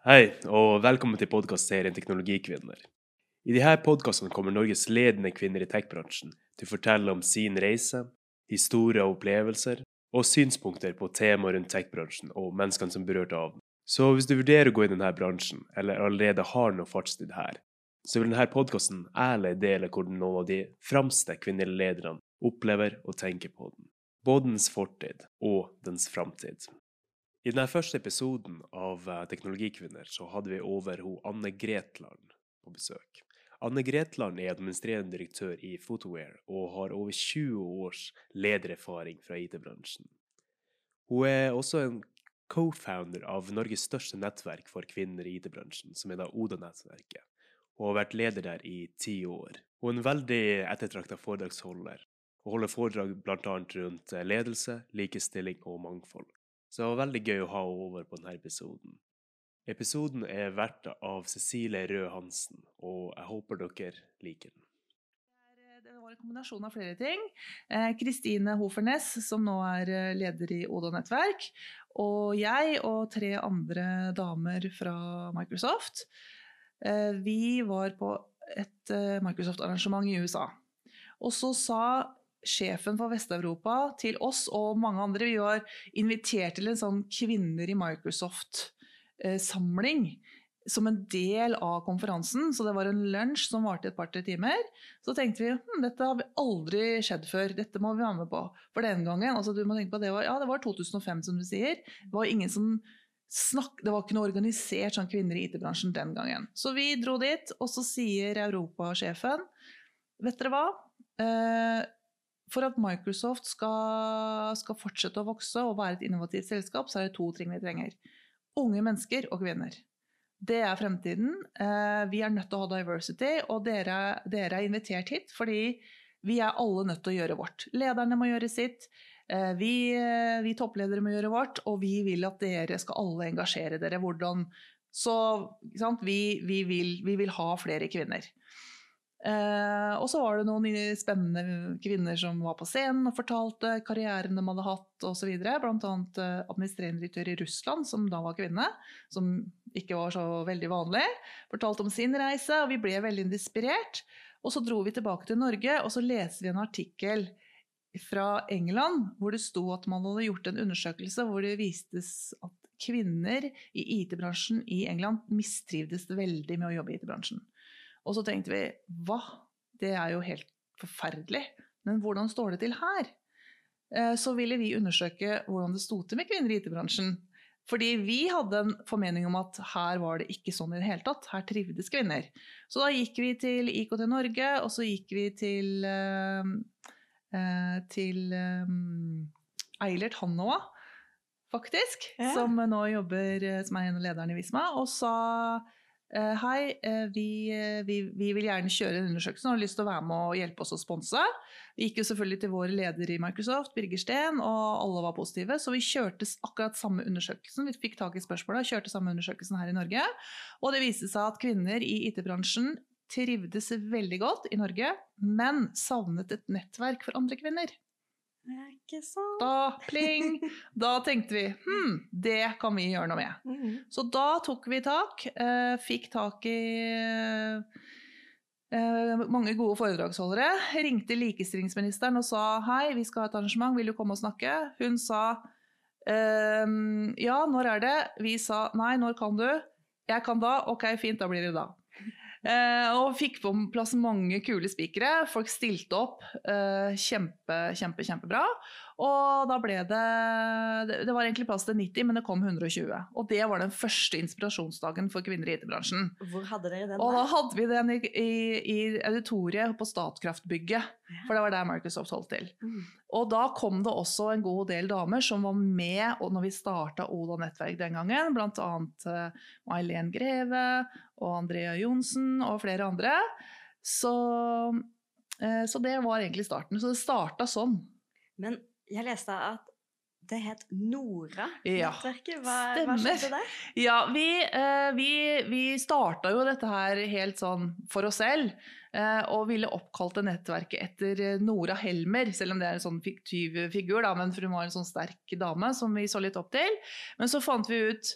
Hei, og velkommen til podkastserien Teknologikvinner. I disse podkastene kommer Norges ledende kvinner i tech-bransjen til å fortelle om sin reise, historier og opplevelser, og synspunkter på temaer rundt tech-bransjen og menneskene som berørte av den. Så hvis du vurderer å gå i denne bransjen, eller allerede har noe fartstid her, så vil denne podkasten ærlig dele hvordan noen av de fremste kvinnelige lederne opplever og tenker på den. Både dens fortid og dens framtid. I denne første episoden av eh, Teknologikvinner så hadde vi over ho Anne Gretland på besøk. Anne Gretland er administrerende direktør i Photoware og har over 20 års ledererfaring fra IT-bransjen. Hun er også en co-founder av Norges største nettverk for kvinner i IT-bransjen, som er da Oda-nettverket, og har vært leder der i ti år. Hun er en veldig ettertrakta foredragsholder, og holder foredrag bl.a. rundt eh, ledelse, likestilling og mangfold. Så det var veldig gøy å ha henne over på denne episoden. Episoden er verta av Cecilie Røe Hansen, og jeg håper dere liker den. Det var en kombinasjon av flere ting. Eh, Kristine Hofernes, som nå er eh, leder i Oda nettverk, og jeg og tre andre damer fra Microsoft. Eh, vi var på et Microsoft-arrangement i USA. Og så sa sjefen for Vest-Europa til oss og mange andre. Vi var invitert til en sånn Kvinner i Microsoft-samling som en del av konferansen. Så det var en lunsj som varte et par-tre timer. Så tenkte vi hm, dette har aldri skjedd før, dette må vi være med på. For den gangen, altså du må tenke på det var, ja, det var 2005 som du sier. Det var ingen som snakk, det var ikke noe organisert sånn kvinner i IT-bransjen den gangen. Så vi dro dit, og så sier europasjefen Vet dere hva? Eh, for at Microsoft skal, skal, fortsette å vokse og være et innovativt selskap, så er det to ting vi trenger. Unge mennesker og kvinner. Det er fremtiden. Eh, vi er nødt til å ha diversity, og dere, dere er invitert hit fordi vi er alle nødt til å gjøre vårt. Lederne må gjøre sitt. Eh, vi, vi toppledere må gjøre vårt, og vi vil at dere skal alle engasjere dere. Hvordan Så vi, vi, vil, vi vil ha flere kvinner. Eh, og så var det noen spennende kvinner som var på scenen og fortalte karrieren de hadde hatt osv. Bl.a. Eh, administrerende direktør i Russland, som da var kvinne. Som ikke var så veldig vanlig. Fortalte om sin reise, og vi ble veldig inspirert. Og så dro vi tilbake til Norge, og så leser vi en artikkel fra England hvor det sto at man hadde gjort en undersøkelse hvor det vistes at kvinner i IT-bransjen i England mistrivdes veldig med å jobbe i IT-bransjen. Og så tenkte vi hva? Det er jo helt forferdelig. Men hvordan står det til her? Eh, så ville vi undersøke hvordan det sto til med kvinner i IT-bransjen. Fordi vi hadde en formening om at her var det ikke sånn i det hele tatt. Her trivdes kvinner. Så da gikk vi til IKT Norge, og så gikk vi til, uh, uh, til Eilert Hannoa, faktisk. Ja. Som nå jobber, som er en av lederne i Visma, og sa hei, uh, vi, uh, vi, vi, vil gjerne kjøre en undersøkelse og har lyst til å være med og hjelpe oss å sponse. Vi gikk jo selvfølgelig til vår leder i Microsoft, Birger Steen, og alle var positive. Så vi kjørte akkurat samme undersøkelsen. Vi fikk tak i spørsmålet og kjørte samme undersøkelsen her i Norge. Og det viste seg at kvinner i IT-bransjen trivdes veldig godt i Norge, men savnet et nettverk for andre kvinner. Ikke sant? Da, pling! Da tenkte vi hm, det kan vi gjøre noe med. Mm. Så da tok vi tak. Eh, fikk tak i eh, mange gode foredragsholdere. Ringte likestillingsministeren og sa hei, vi skal ha et arrangement, vil du komme og snakke? Hun sa ehm, ja, når er det? Vi sa nei, når kan du? Jeg kan da. Ok, fint, da blir det da. Eh, og fikk på plass mange kule spikere. Folk stilte opp. Eh, kjempe, kjempe, kjempebra. Og da ble det Det var egentlig plass til 90, men det kom 120. Og det var den første inspirasjonsdagen for kvinner i IT-bransjen. Hvor hadde dere den? Og da hadde vi den i, i, i auditoriet på Statkraftbygget. For det var der Microsoft holdt til. Mm. Og da kom det også en god del damer som var med og når vi starta Oda nettverk den gangen. Blant annet uh, May-Len Greve og Andrea Johnsen og flere andre. Så, uh, så det var egentlig starten. Så det starta sånn. Men jeg leste at det het Nora-nettverket. Hva, hva, skjedde der? Ja, vi, eh, vi, vi starta jo dette her helt sånn for oss selv. Eh, og ville oppkalte nettverket etter eh, Nora Helmer, selv om det er en sånn fiktiv figur. Da, men hun var en sånn sterk dame som vi så litt opp til. Men så fant vi ut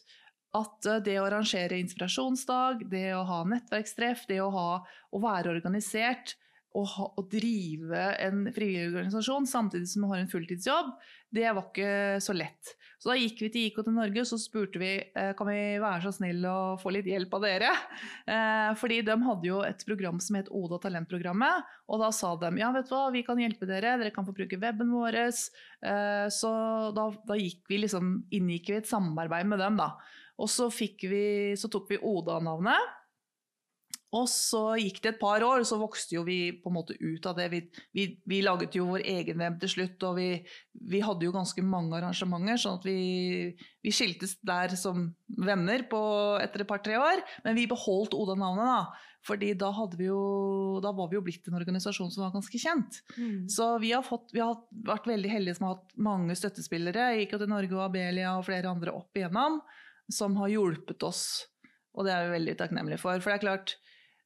at det å arrangere inspirasjonsdag, det å ha nettverkstreff, det å, ha, å være organisert og, ha, å drive en frivillig organisasjon samtidig som du har en fulltidsjobb, det var ikke så lett. Så da gikk vi til IKT Norge og så spurte vi eh, kan vi være så snill å få litt hjelp av dere. Eh, fordi de hadde jo et program som het Oda talentprogrammet. Og da sa de ja, vet du hva, vi kan hjelpe dere, dere kan få bruke weben vår. Eh, så da, da vi liksom, inngikk vi et samarbeid med dem, da. Og så, vi, så tok vi Oda-navnet. Og så gikk det et par år, så vokste jo vi på en måte ut av det. Vi, vi, vi laget jo vår egen web til slutt, og vi, vi, hadde jo ganske mange arrangementer. sånn at vi, skiltes der som venner på, etter et par-tre år. Men vi beholdt Oda-navnet, da. Fordi da, jo, da, var vi jo blitt en organisasjon som var ganske kjent. Mm. Så vi har, fått, vi har, vært veldig heldige som har hatt mange støttespillere. Til Norge og Abelia og flere andre opp igjennom som har hjulpet oss. Og det er vi veldig takknemlige for. For det er klart,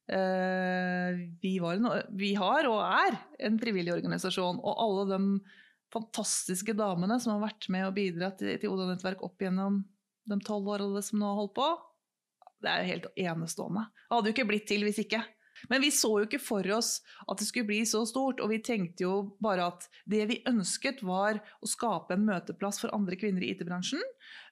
vi, en, vi, har og er en frivillig organisasjon. Og alle de fantastiske damene som har vært med og bidratt til, til Oda-nettverk opp gjennom de tolv årene som nå har holdt på, det er jo helt enestående. Det hadde jo ikke blitt til hvis ikke. Men vi så jo ikke for oss at det skulle bli så stort, og vi tenkte jo bare at det vi ønsket, var å skape en møteplass for andre kvinner i IT-bransjen.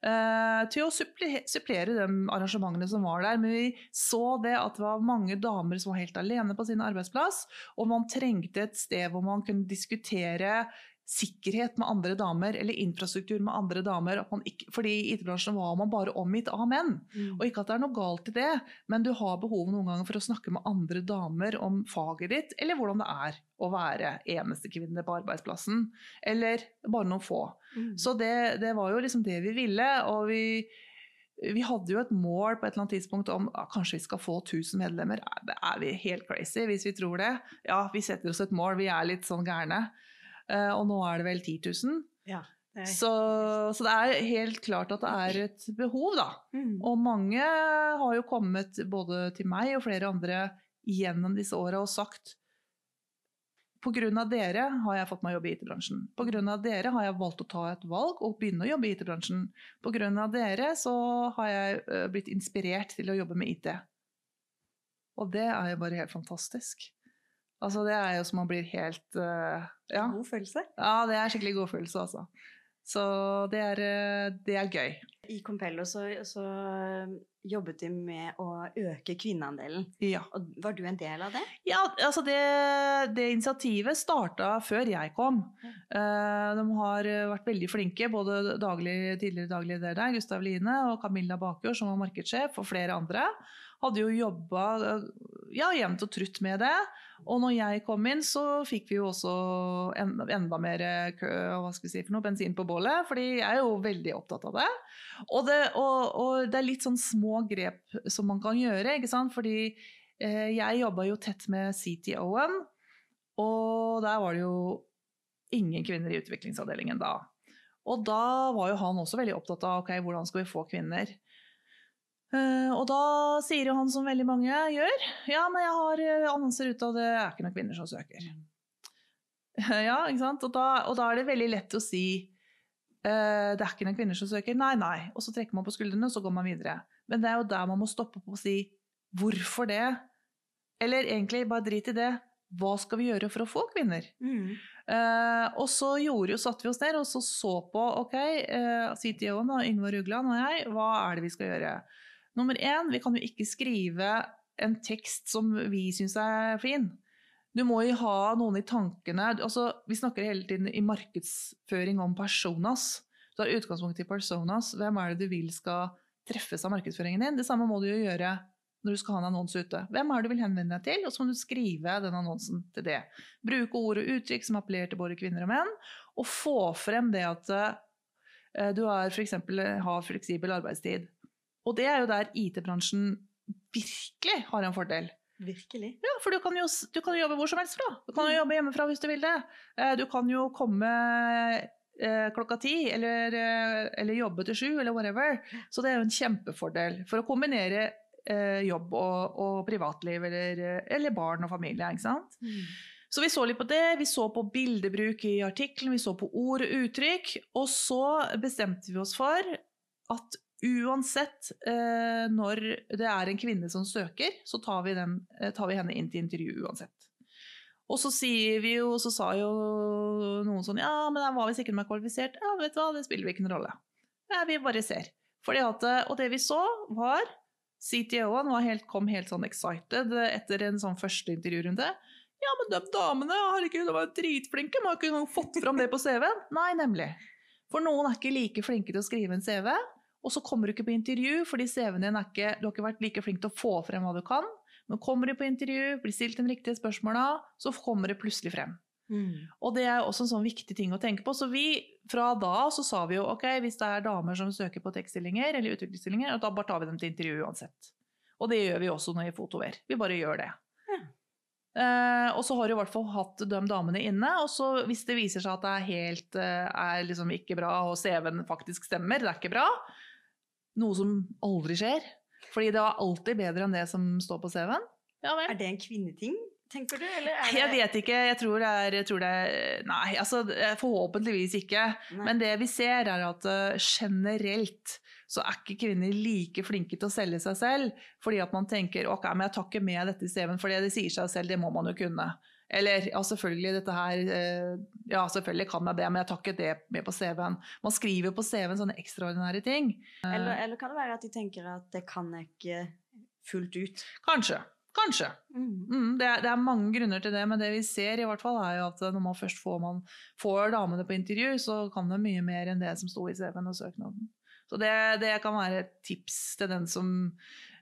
Eh, til å supplere, supplere de arrangementene som var der. Men vi så det at det var mange damer som var helt alene på sin arbeidsplass, og man trengte et sted hvor man kunne diskutere sikkerhet med andre damer, eller infrastruktur med andre damer. Ikke, fordi i IT-bransjen var man bare omgitt av menn. Mm. Og ikke at det er noe galt i det, men du har behov noen ganger for å snakke med andre damer om faget ditt, eller hvordan det er å være eneste kvinne på arbeidsplassen. Eller bare noen få. Mm. Så det, det, var jo liksom det vi ville. og vi vi hadde jo et mål på et eller annet tidspunkt om ja, kanskje vi skal få 1000 medlemmer. Er, er vi helt crazy hvis vi tror det? Ja, vi setter oss et mål, vi er litt sånn gærne. Eh, og nå er det vel 10 000. Ja, det så, så, det er helt klart at det er et behov, da. Mm. Og mange har jo kommet både til meg og flere andre gjennom disse åra og sagt Pga. dere har jeg fått meg jobb i IT-bransjen. Pga. dere har jeg valgt å ta et valg og begynne å jobbe i IT-bransjen. Pga. dere så har jeg eh, blitt inspirert til å jobbe med IT. Og det er jo bare helt fantastisk. Altså, det er jo som man blir helt uh, ja. God følelse? Ja, det er skikkelig god følelse, altså. Så det er, eh, det er gøy. I Compello så, så, eh, jobbet du med å øke kvinneandelen. Ja. Og var du en del av det? Ja, altså det, det initiativet starta før jeg kom. Uh, de har vært veldig flinke, både daglig, tidligere daglig leder der, Gustav Line, og Camilla Bakjord, som var markedssjef, og flere andre. Hadde jo jobba ja, jevnt og trutt med det. Og når jeg kom inn, så fikk vi jo også enda, mer si noe, bensin på bålet, fordi jeg er jo veldig opptatt av det. Og det, og, og det er litt sånn små grep som man kan gjøre, ikke sant. Fordi eh, jeg jobba jo tett med CTO-en, og der var det jo ingen kvinner i utviklingsavdelingen da. Og da var jo han også veldig opptatt av ok, hvordan skal vi få kvinner. Uh, og da sier jo han som veldig mange gjør, ja, men jeg har eh, annonser ute, og det er ikke noen kvinner som søker. ja, ikke sant? Og da, og da, er det veldig lett å si uh, det er ikke noen kvinner som søker. Nei, nei. Og så trekker man på skuldrene, og så går man videre. Men det er jo der man må stoppe på å si hvorfor det? Eller egentlig bare drit i det. Hva skal vi gjøre for å få kvinner? Mm. Uh, og så gjorde, satte vi oss ned og så, så på ok, uh, CTO-en, Yngvar Rugland og jeg, hva er det vi skal gjøre? Nummer én, vi kan jo ikke skrive en tekst som vi syns er fin. Du må jo ha noen i tankene altså, Vi snakker hele tiden i markedsføring om personas. Du har utgangspunkt i personas. Hvem er det du vil skal treffes av markedsføringen din? Det samme må du jo gjøre når du skal ha en annonse ute. Hvem er det du vil henvende deg til? Og så må du skrive den annonsen til det. Bruke ord og uttrykk som appellerer til både kvinner og menn. Og få frem det at uh, du er for eksempel, har fleksibel arbeidstid. Og det er jo der IT-bransjen virkelig har en fordel. Virkelig. Ja, for du kan, jo, du kan jo jobbe hvor som helst fra. Du kan jo mm. jobbe hjemmefra hvis du vil det. Eh, du kan jo komme eh, klokka ti, eller, eh, eller, jobbe til sju, eller whatever. Så det er jo en kjempefordel for å kombinere jobb og, og privatliv, eller, eller, barn og familie. ikke sant? Mm. Så vi så litt på det, vi så på bildebruk i artikkelen, vi så på ord og uttrykk. Og så bestemte vi oss for at uansett eh, når det er en kvinne som søker, så tar vi, den, eh, tar vi henne inn til intervju uansett. Og så sier vi jo, så sa jo noen sånn Ja, men jeg var visst ikke mer kvalifisert. Ja, vet du hva, det spiller ikke noen rolle. Ja, vi bare ser. Fordi at, eh, og det vi så, var CTO-en helt, kom helt sånn excited etter en sånn første intervjurunde. Ja, men de damene herregud, de var dritflinke, man har ikke fått fram det på CV-en. Nei, nemlig. For noen er ikke like flinke til å skrive en CV, og så kommer du ikke på intervju fordi CV-en din er ikke, du har ikke vært like flink til å få frem hva du kan. Men kommer du på intervju, blir stilt de riktige spørsmåla, så kommer det plutselig frem. Mm. Og det er også en sånn viktig ting å tenke på. Så vi, fra da så sa vi jo ok, hvis det er damer som søker på tekststillinger eller utviklingsstillinger, da bare tar vi dem til intervju uansett. Og det gjør vi også når vi Fotover. Vi bare gjør det. Ja. Eh, og så har du i hvert fall hatt de damene inne. Og så hvis det viser seg at det er helt eh, er liksom ikke bra, og CV-en faktisk stemmer, det er ikke bra, noe som aldri skjer, fordi det var alltid bedre enn det som står på CV-en. Ja. Er det en kvinneting, tenker du? Eller er det Jeg vet ikke. Jeg tror det er, jeg tror det er Nei, altså forhåpentligvis ikke. Nei. Men det vi ser, er at eh, generelt så er ikke kvinner like flinke til å selge seg selv. Fordi at man tenker ok, men jeg tar ikke med dette i CV-en, for det sier seg selv, det må man jo kunne. Eller ja, selvfølgelig dette her eh, Ja, selvfølgelig kan jeg det, men jeg tar ikke det med på CV-en. Man skriver på CV-en sånne ekstraordinære ting. eller, eller kan det være at de tenker at det kan jeg ikke fullt ut? Kanskje. Kanskje. Mm. Mm, det, er, det er mange grunner til det, men det vi ser i hvert fall er jo at når man først får, man, får damene på intervju, så kan det mye mer enn det som sto i CV-en og søknaden. Så det, det kan være et tips til den som eh,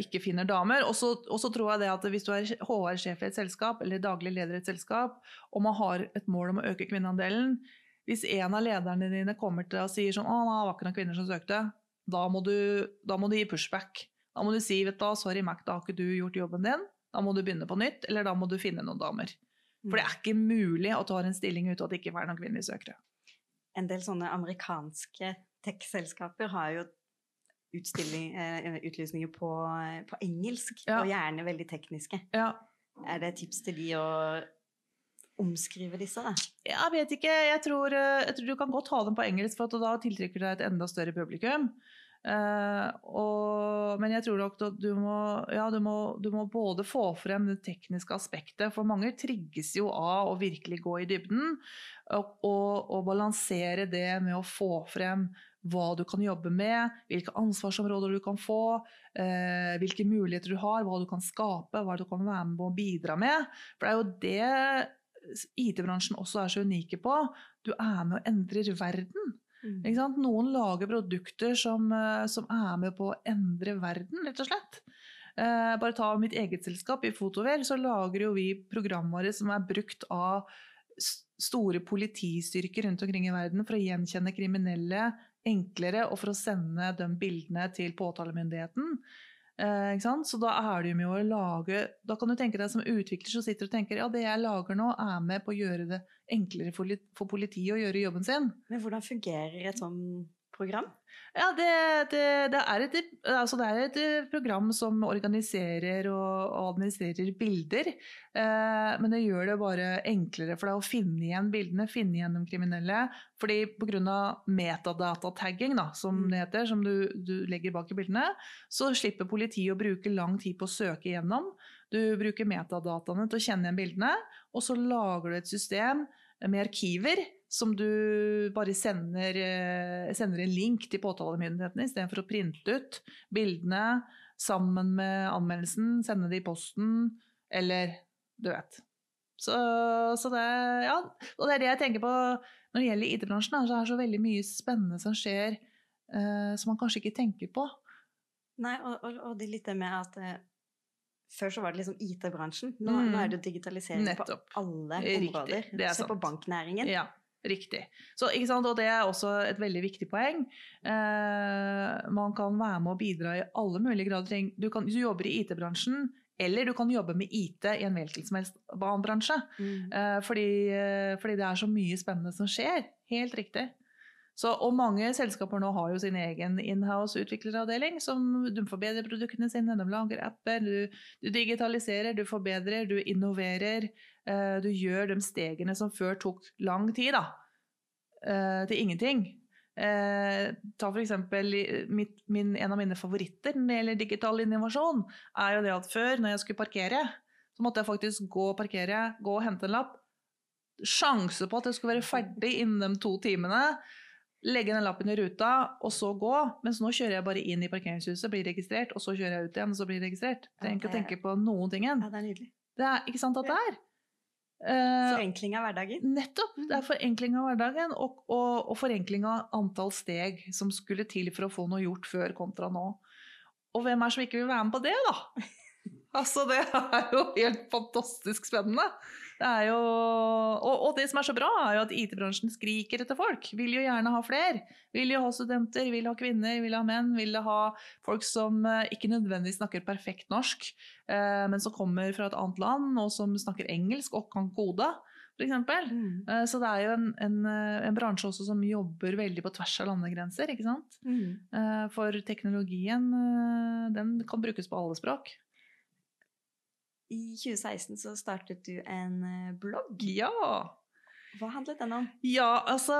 ikke finner damer. Og så tror jeg det at hvis du er HR-sjef i et selskap, eller daglig leder i et selskap, og man har et mål om å øke kvinneandelen Hvis en av lederne dine kommer til deg og sier sånn 'Å, det var ikke noen kvinner som søkte', da må du, da må du gi pushback. Da må du si vet du, 'sorry, Mac, da har ikke du gjort jobben din'. Da må du begynne på nytt, eller da må du finne noen damer. For det er ikke mulig at du har en stilling ute og at det ikke er noen kvinnelige søkere. En del sånne amerikanske tech-selskaper har jo eh, utlysninger på, på engelsk, Ja. og gjerne veldig tekniske. Ja, Er det tips til de å omskrive disse, da? Jeg vet ikke. Jeg tror, eh, jeg tror du kan godt ha dem på engelsk, for da tiltrekker du deg et enda større publikum. Uh, og, men jeg tror nok at du må, ja, du, må, du må både få frem det tekniske aspektet, for mange trigges jo av å virkelig gå i dybden, og, og, og balansere det med å få frem hva du kan jobbe med, hvilke ansvarsområder du kan få, eh, hvilke muligheter du har, hva du kan skape, hva du kan være med på å bidra med. For det er jo det IT-bransjen også er så unike på. Du er med og endrer verden. Sant? Noen lager produkter som, eh, som er med på å endre verden, rett og slett. Eh, bare ta mitt eget selskap, i Fotover, så lager jo vi programvare som er brukt av store politistyrker rundt omkring i verden for å gjenkjenne kriminelle enklere, og for å sende de bildene til påtalemyndigheten. Eh? Så da er det jo med å lage Da kan du tenke deg som utvikler som sitter og tenker ja, det jeg lager nå, er med på å gjøre det enklere for, for politiet å gjøre jobben sin. Men hvordan fungerer et sånt program? Ja, det, det, det, er et, altså det er et eh, program som organiserer og, administrerer bilder. Eh, men det gjør det bare enklere for deg å finne igjen bildene, finne igjen de kriminelle. Fordi pga. metadata-tagging, som Mm. det heter, som du, du legger bak i bildene, så slipper politiet å bruke lang tid på å søke igjennom. Du bruker metadataene til å kjenne igjen bildene, og så lager du et system med arkiver som du bare sender, eh, sender en link til påtalemyndighetene istedenfor å printe ut bildene sammen med anmeldelsen, sende det i posten, eller du vet. Så, så det, ja, og det er det jeg tenker på når det gjelder IT-bransjen. Så er det så veldig mye spennende som skjer eh, som man kanskje ikke tenker på. Nei, og, og, og det litt det med at eh, Før så var det liksom IT-bransjen. Nå, Mm. nå er det digitalisering Nettopp. på alle områder. er Se på banknæringen. Ja, riktig. Så? Og det er også et veldig viktig poeng. Eh, man kan være med å bidra i alle mulige grader. Du, kan, du jobber i IT-bransjen, eller du kan jobbe med IT i en hvilken som helst annen bransje. Mm. Eh, fordi, eh, fordi det er så mye spennende som skjer. Helt riktig. Så, og mange selskaper nå har jo sin egen inhouse utvikleravdeling. som Du forbedrer produktene sine, de lager apper, du, du digitaliserer, du forbedrer, du innoverer. Eh, du gjør de stegene som før tok lang tid, da, eh, til ingenting. Eh, ta for eksempel mitt, min, En av mine favoritter når det gjelder digital innovasjon, er jo det at før, når jeg skulle parkere, så måtte jeg faktisk gå og parkere, gå og hente en lapp. Sjanse på at jeg skulle være ferdig innen de to timene. Legge den lappen i ruta, og så gå. Mens nå kjører jeg bare inn i parkeringshuset, blir registrert, og så kjører jeg ut igjen, og så blir jeg registrert. Trenger ikke å tenke på noen ting. Ja, det er nydelig. Det er ikke sant at det er. Eh, Forenkling av hverdagen. Nettopp. Det er forenkling av hverdagen og, og, og forenkling av antall steg som skulle til for å få noe gjort før kontra nå. Og hvem er det som ikke vil være med på det, da? Altså, det er jo helt fantastisk spennende. Det er jo, og, og det som er så bra, er jo at IT-bransjen skriker etter folk. Vil jo gjerne ha flere. Vil jo ha studenter, vil ha kvinner, vil ha menn. Vil ha folk som eh, ikke nødvendigvis snakker perfekt norsk, eh, men som kommer fra et annet land, og som snakker engelsk og kan kode, for Mm. Eh, Så det er jo en, en, eh, en bransje også som jobber veldig på tvers av landegrenser. ikke sant? Mm. Eh, For teknologien den kan brukes på alle språk. I 2016 så startet du en eh, blogg. Ja! Hva handlet den om? Ja, altså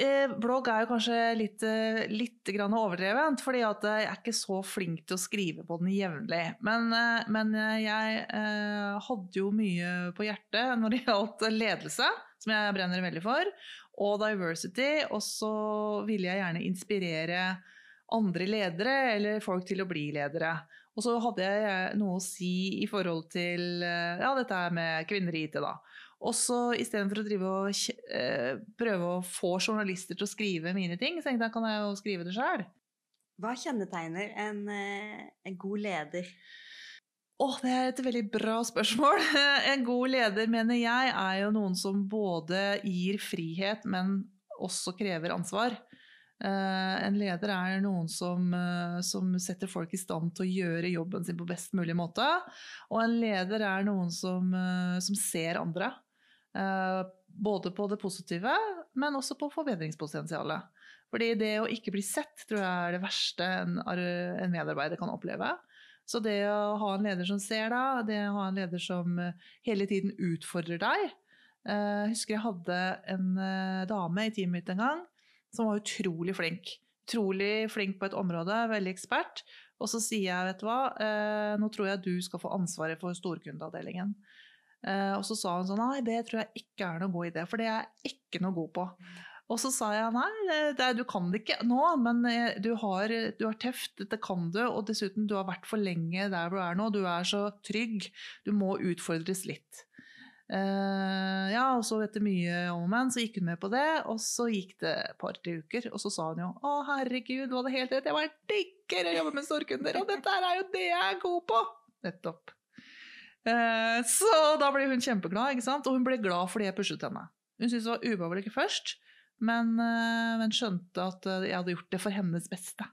eh, Blogg er jo kanskje litt, eh, litt grann overdrevent, fordi at jeg er ikke så flink til å skrive på den jevnlig. Men, eh, men jeg eh, hadde jo mye på hjertet når det gjaldt ledelse, som jeg brenner veldig for, og diversity, og så ville jeg gjerne inspirere andre ledere eller folk til å bli ledere. Og så hadde jeg noe å si i forhold til eh, ja, dette med kvinner i IT, da. Og så istedenfor å drive og eh, prøve å få journalister til å skrive mine ting, så tenkte jeg kan jeg jo skrive det sjøl. Hva kjennetegner en, eh, en god leder? Åh, det er et veldig bra spørsmål. En god leder, mener jeg, er jo noen som både gir frihet, men også krever ansvar. Eh, En leder er noen som, eh, som setter folk i stand til å gjøre jobben sin på best mulig måte. Og en leder er noen som, eh, som ser andre. Både på det positive, men også på forbedringspotensialet. Fordi det å ikke bli sett tror jeg er det verste en, en medarbeider kan oppleve. Så det å ha en leder som ser deg, det å ha en leder som hele tiden utfordrer deg Jeg husker jeg hadde en dame i teamet mitt en gang som var utrolig flink. Utrolig flink på et område, veldig ekspert. Og så sier jeg, vet du hva, eh, nå tror jeg du skal få ansvaret for storkundeavdelingen. Eh, og så sa hun sånn, nei, det tror jeg ikke er noe god idé, for det er jeg ikke noe god på. Og så sa jeg nei, det, du kan det ikke nå, men eh, du har, du har teft, dette kan du, og dessuten du har vært for lenge der du er nå, du er så trygg, du må utfordres litt. Eh, ja, og så etter mye om men, så gikk hun med på det, og så gikk det et par-tre uker, og så sa hun jo å herregud, du hadde helt rett, jeg var digger å jobbe med storkunder, og dette er jo det jeg er god på! Nettopp. Uh, så da ble hun kjempeglad, ikke sant? og hun ble glad fordi jeg pushet henne. Hun syntes det var ubehagelig først, men, uh, men skjønte at jeg hadde gjort det for hennes beste.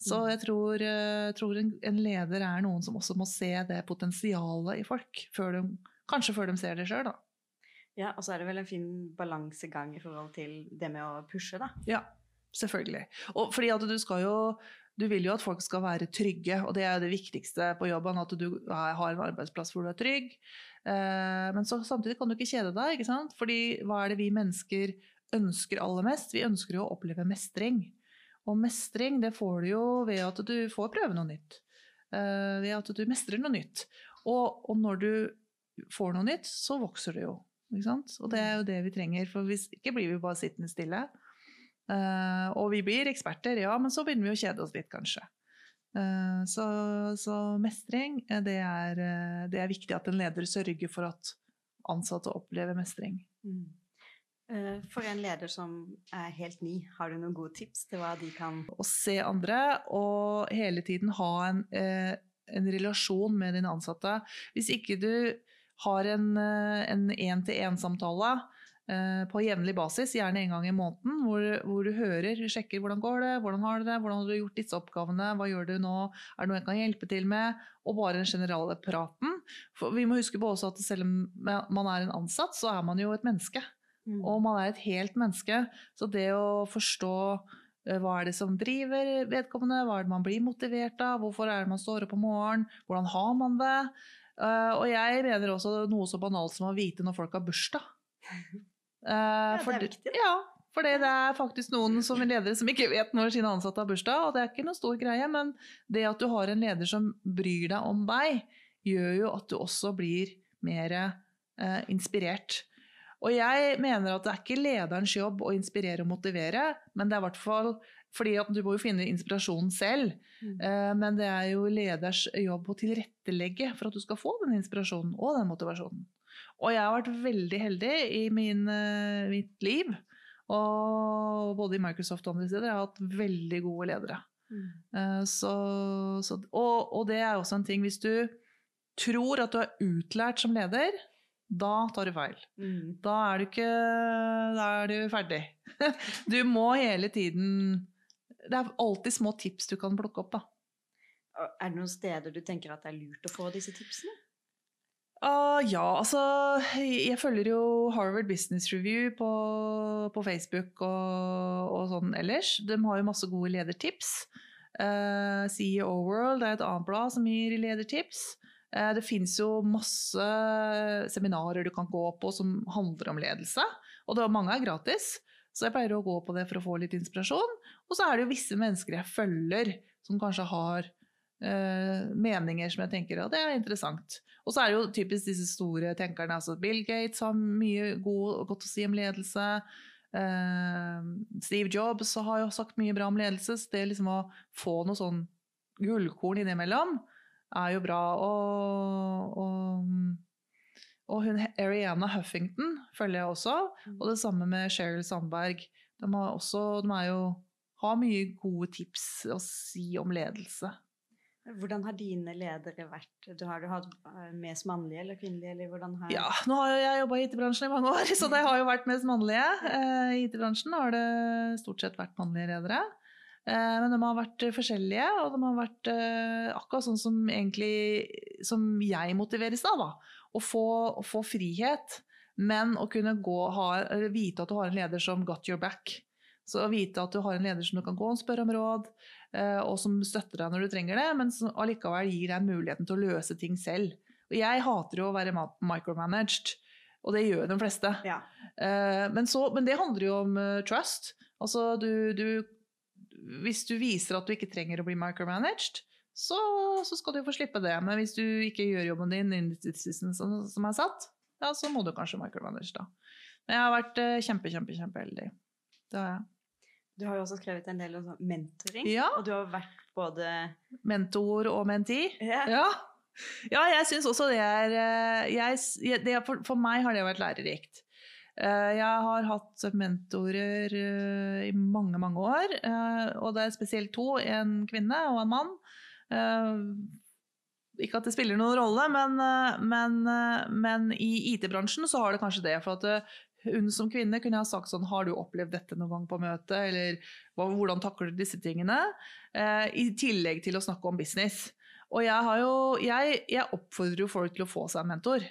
Så Mm. jeg tror, tror en, en leder er noen som også må se det potensialet i folk, før de, kanskje før de ser det sjøl, da. Ja, og så er det vel en fin balansegang i forhold til det med å pushe, da. Ja, selvfølgelig. Og fordi at du skal jo du vil jo at folk skal være trygge, og det er jo det viktigste på jobben. At du har en arbeidsplass hvor du er trygg. Eh, men så, samtidig kan du ikke kjede deg, ikke sant? Fordi hva er det vi mennesker ønsker aller mest? Vi ønsker jo å oppleve mestring. Og mestring det får du jo ved at du får prøve noe nytt. Eh, ved at du mestrer noe nytt. Og, og når du får noe nytt, så vokser du jo. Og det er jo det vi trenger, for hvis ikke blir vi bare sittende stille. Uh, og vi blir eksperter, ja, men så begynner vi å kjede oss litt, kanskje. Uh, så, så mestring, eh, det er, det er viktig at en leder sørger for at ansatte opplever mestring. Mm. For en leder som er helt ny, har du noen gode tips til hva de kan Å se andre og hele tiden ha en, en relasjon med dine ansatte. Hvis ikke du har en eh, én-til-én-samtale eh, på jevnlig basis, gjerne en gang i måneden, hvor, hvor du hører, sjekker hvordan går det, hvordan har du det, hvordan har du gjort disse oppgavene, hva gjør du nå, er det noe jeg kan hjelpe til med, og bare den generelle praten. For vi må huske på også at selv om man er en ansatt, så er man jo et menneske. Mm. Og man er et helt menneske. Så det å forstå eh, hva er det som driver vedkommende, hva er det man blir motivert av, hvorfor er det man står opp om morgenen, hvordan har man det? Eh, og jeg mener også noe så banalt som å vite når folk har bursdag. Eh, det er viktig. Ja, For det er faktisk noen som er ledere som ikke vet når sine ansatte har bursdag, og det er ikke noen stor greie, men det at du har en leder som bryr deg om deg, gjør jo at du også blir mer uh, inspirert. Og jeg mener at det er ikke lederens jobb å inspirere og motivere, men det er i hvert fall fordi at du må jo finne inspirasjonen selv. Mm. Eh, men det er jo leders jobb å tilrettelegge for at du skal få den inspirasjonen og den motivasjonen. Og jeg har vært veldig heldig i min, eh, mitt liv. Og både i Microsoft og andre steder jeg har hatt veldig gode ledere. Mm. Eh, Så, så, og, og det er også en ting Hvis du tror at du er utlært som leder, da tar du feil. Mm. Da er du ikke Da er du ferdig. Du må hele tiden Det er alltid små tips du kan plukke opp, da. Er det noen steder du tenker at det er lurt å få disse tipsene? Uh, ja, altså Jeg følger jo Harvard Business Review på, på Facebook og, og sånn ellers. De har jo masse gode ledertips. Uh, CEO World er et annet blad som gir ledertips. Uh, det fins jo masse seminarer du kan gå på som handler om ledelse. Og det, mange er gratis, så jeg pleier å gå på det for å få litt inspirasjon. Og så er det jo visse mennesker jeg følger, som kanskje har eh, meninger som jeg tenker at det er interessant. Og så er det jo typisk disse store tenkerne. altså Bill Gates har mye god, godt å si om ledelse. Eh, Steve Jobs har jo sagt mye bra om ledelse. Så det liksom å få noe sånn gullkorn innimellom er jo bra. Og, og, og hun Ariana Huffington følger jeg også. Og det samme med Sheryl Sandberg. De, har også, de er jo, har mye gode tips å si om ledelse. Hvordan har dine ledere vært? Du har du hatt eh, mest mannlige eller kvinnelige? Eller har... Ja, nå har jeg jobba i IT-bransjen i mange år, så det har jo vært mest mannlige. Eh, I IT-bransjen har det stort sett vært mannlige ledere. Eh, Men de har vært forskjellige, og de har vært akkurat sånn som egentlig som jeg motiveres av. da. Å få, å få frihet, men å kunne gå, ha, vite at du har en leder som got your back. Så å vite at du har en leder som du kan gå og spørre om råd, eh, og som støtter deg når du trenger det, men som allikevel gir deg muligheten til å løse ting selv. Og jeg hater jo å være micromanaged, og det gjør de fleste. Ja. Eh, Men, så, men det handler jo om eh, trust. Altså du, du Hvis du viser at du ikke trenger å bli micromanaged, så, så skal du få slippe det. Men hvis du ikke gjør jobben din innen som, som er satt, ja, så må du kanskje micromanage, da. Men jeg har vært kjempe, kjempe, kjempeheldig. Det har jeg. Du har jo også skrevet en del om sånn mentoring. Ja. Og du har vært både Mentor og menti. ja. Ja. ja, jeg syns også det er eh, jeg, det, for, for meg har det vært lærerikt. Eh, Jeg har hatt mentorer eh, i mange, mange år. Og det er spesielt to, en kvinne og en mann. Ikke at det spiller noen rolle, men, men, men i IT-bransjen så har det kanskje det. For at hun som kvinne kunne ha sagt sånn Har du opplevd dette noen gang på møtet? Eller hvordan takler du disse tingene? Eh, I tillegg til å snakke om business. Og jeg, jo, jeg, jeg oppfordrer jo folk til å få seg en mentor.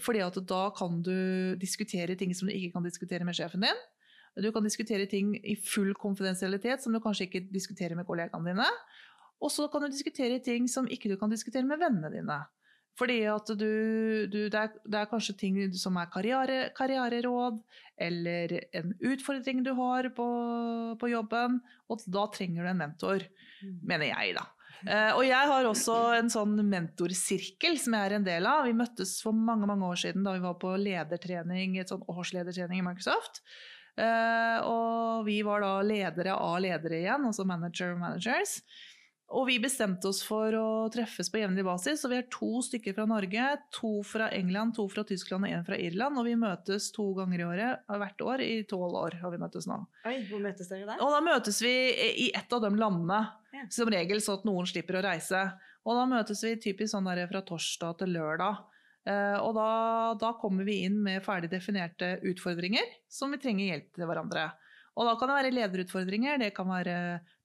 Fordi at da kan du diskutere ting som du ikke kan diskutere med sjefen din. Du kan diskutere ting i full konfidensialitet som du kanskje ikke diskuterer med kollegaene dine. Og så kan du diskutere ting som ikke du kan diskutere med vennene dine. Fordi at du, du det, er, det er kanskje ting som er karriere, karriereråd, eller en utfordring du har på, på jobben, og da trenger du en mentor, mener jeg, da. Eh, og jeg har også en sånn mentorsirkel som jeg er en del av. Vi møttes for mange mange år siden da vi var på ledertrening, et sånn årsledertrening i Microsoft. Eh, og vi var da ledere av ledere igjen, altså manager managers. Og vi bestemte oss for å treffes på jevnlig basis. Så vi er to stykker fra Norge, to fra England, to fra Tyskland og én fra Irland. Og vi møtes to ganger i året, hvert år i tolv år har vi møttes nå. Oi, hvor møtes dere der? Og da møtes vi i ett av de landene. Ja. Som regel så at noen slipper å reise. Og da møtes vi typisk sånn der fra torsdag til lørdag. Uh, og da, da kommer vi inn med ferdig definerte utfordringer som vi trenger hjelp til hverandre. Og da kan det være lederutfordringer, det kan være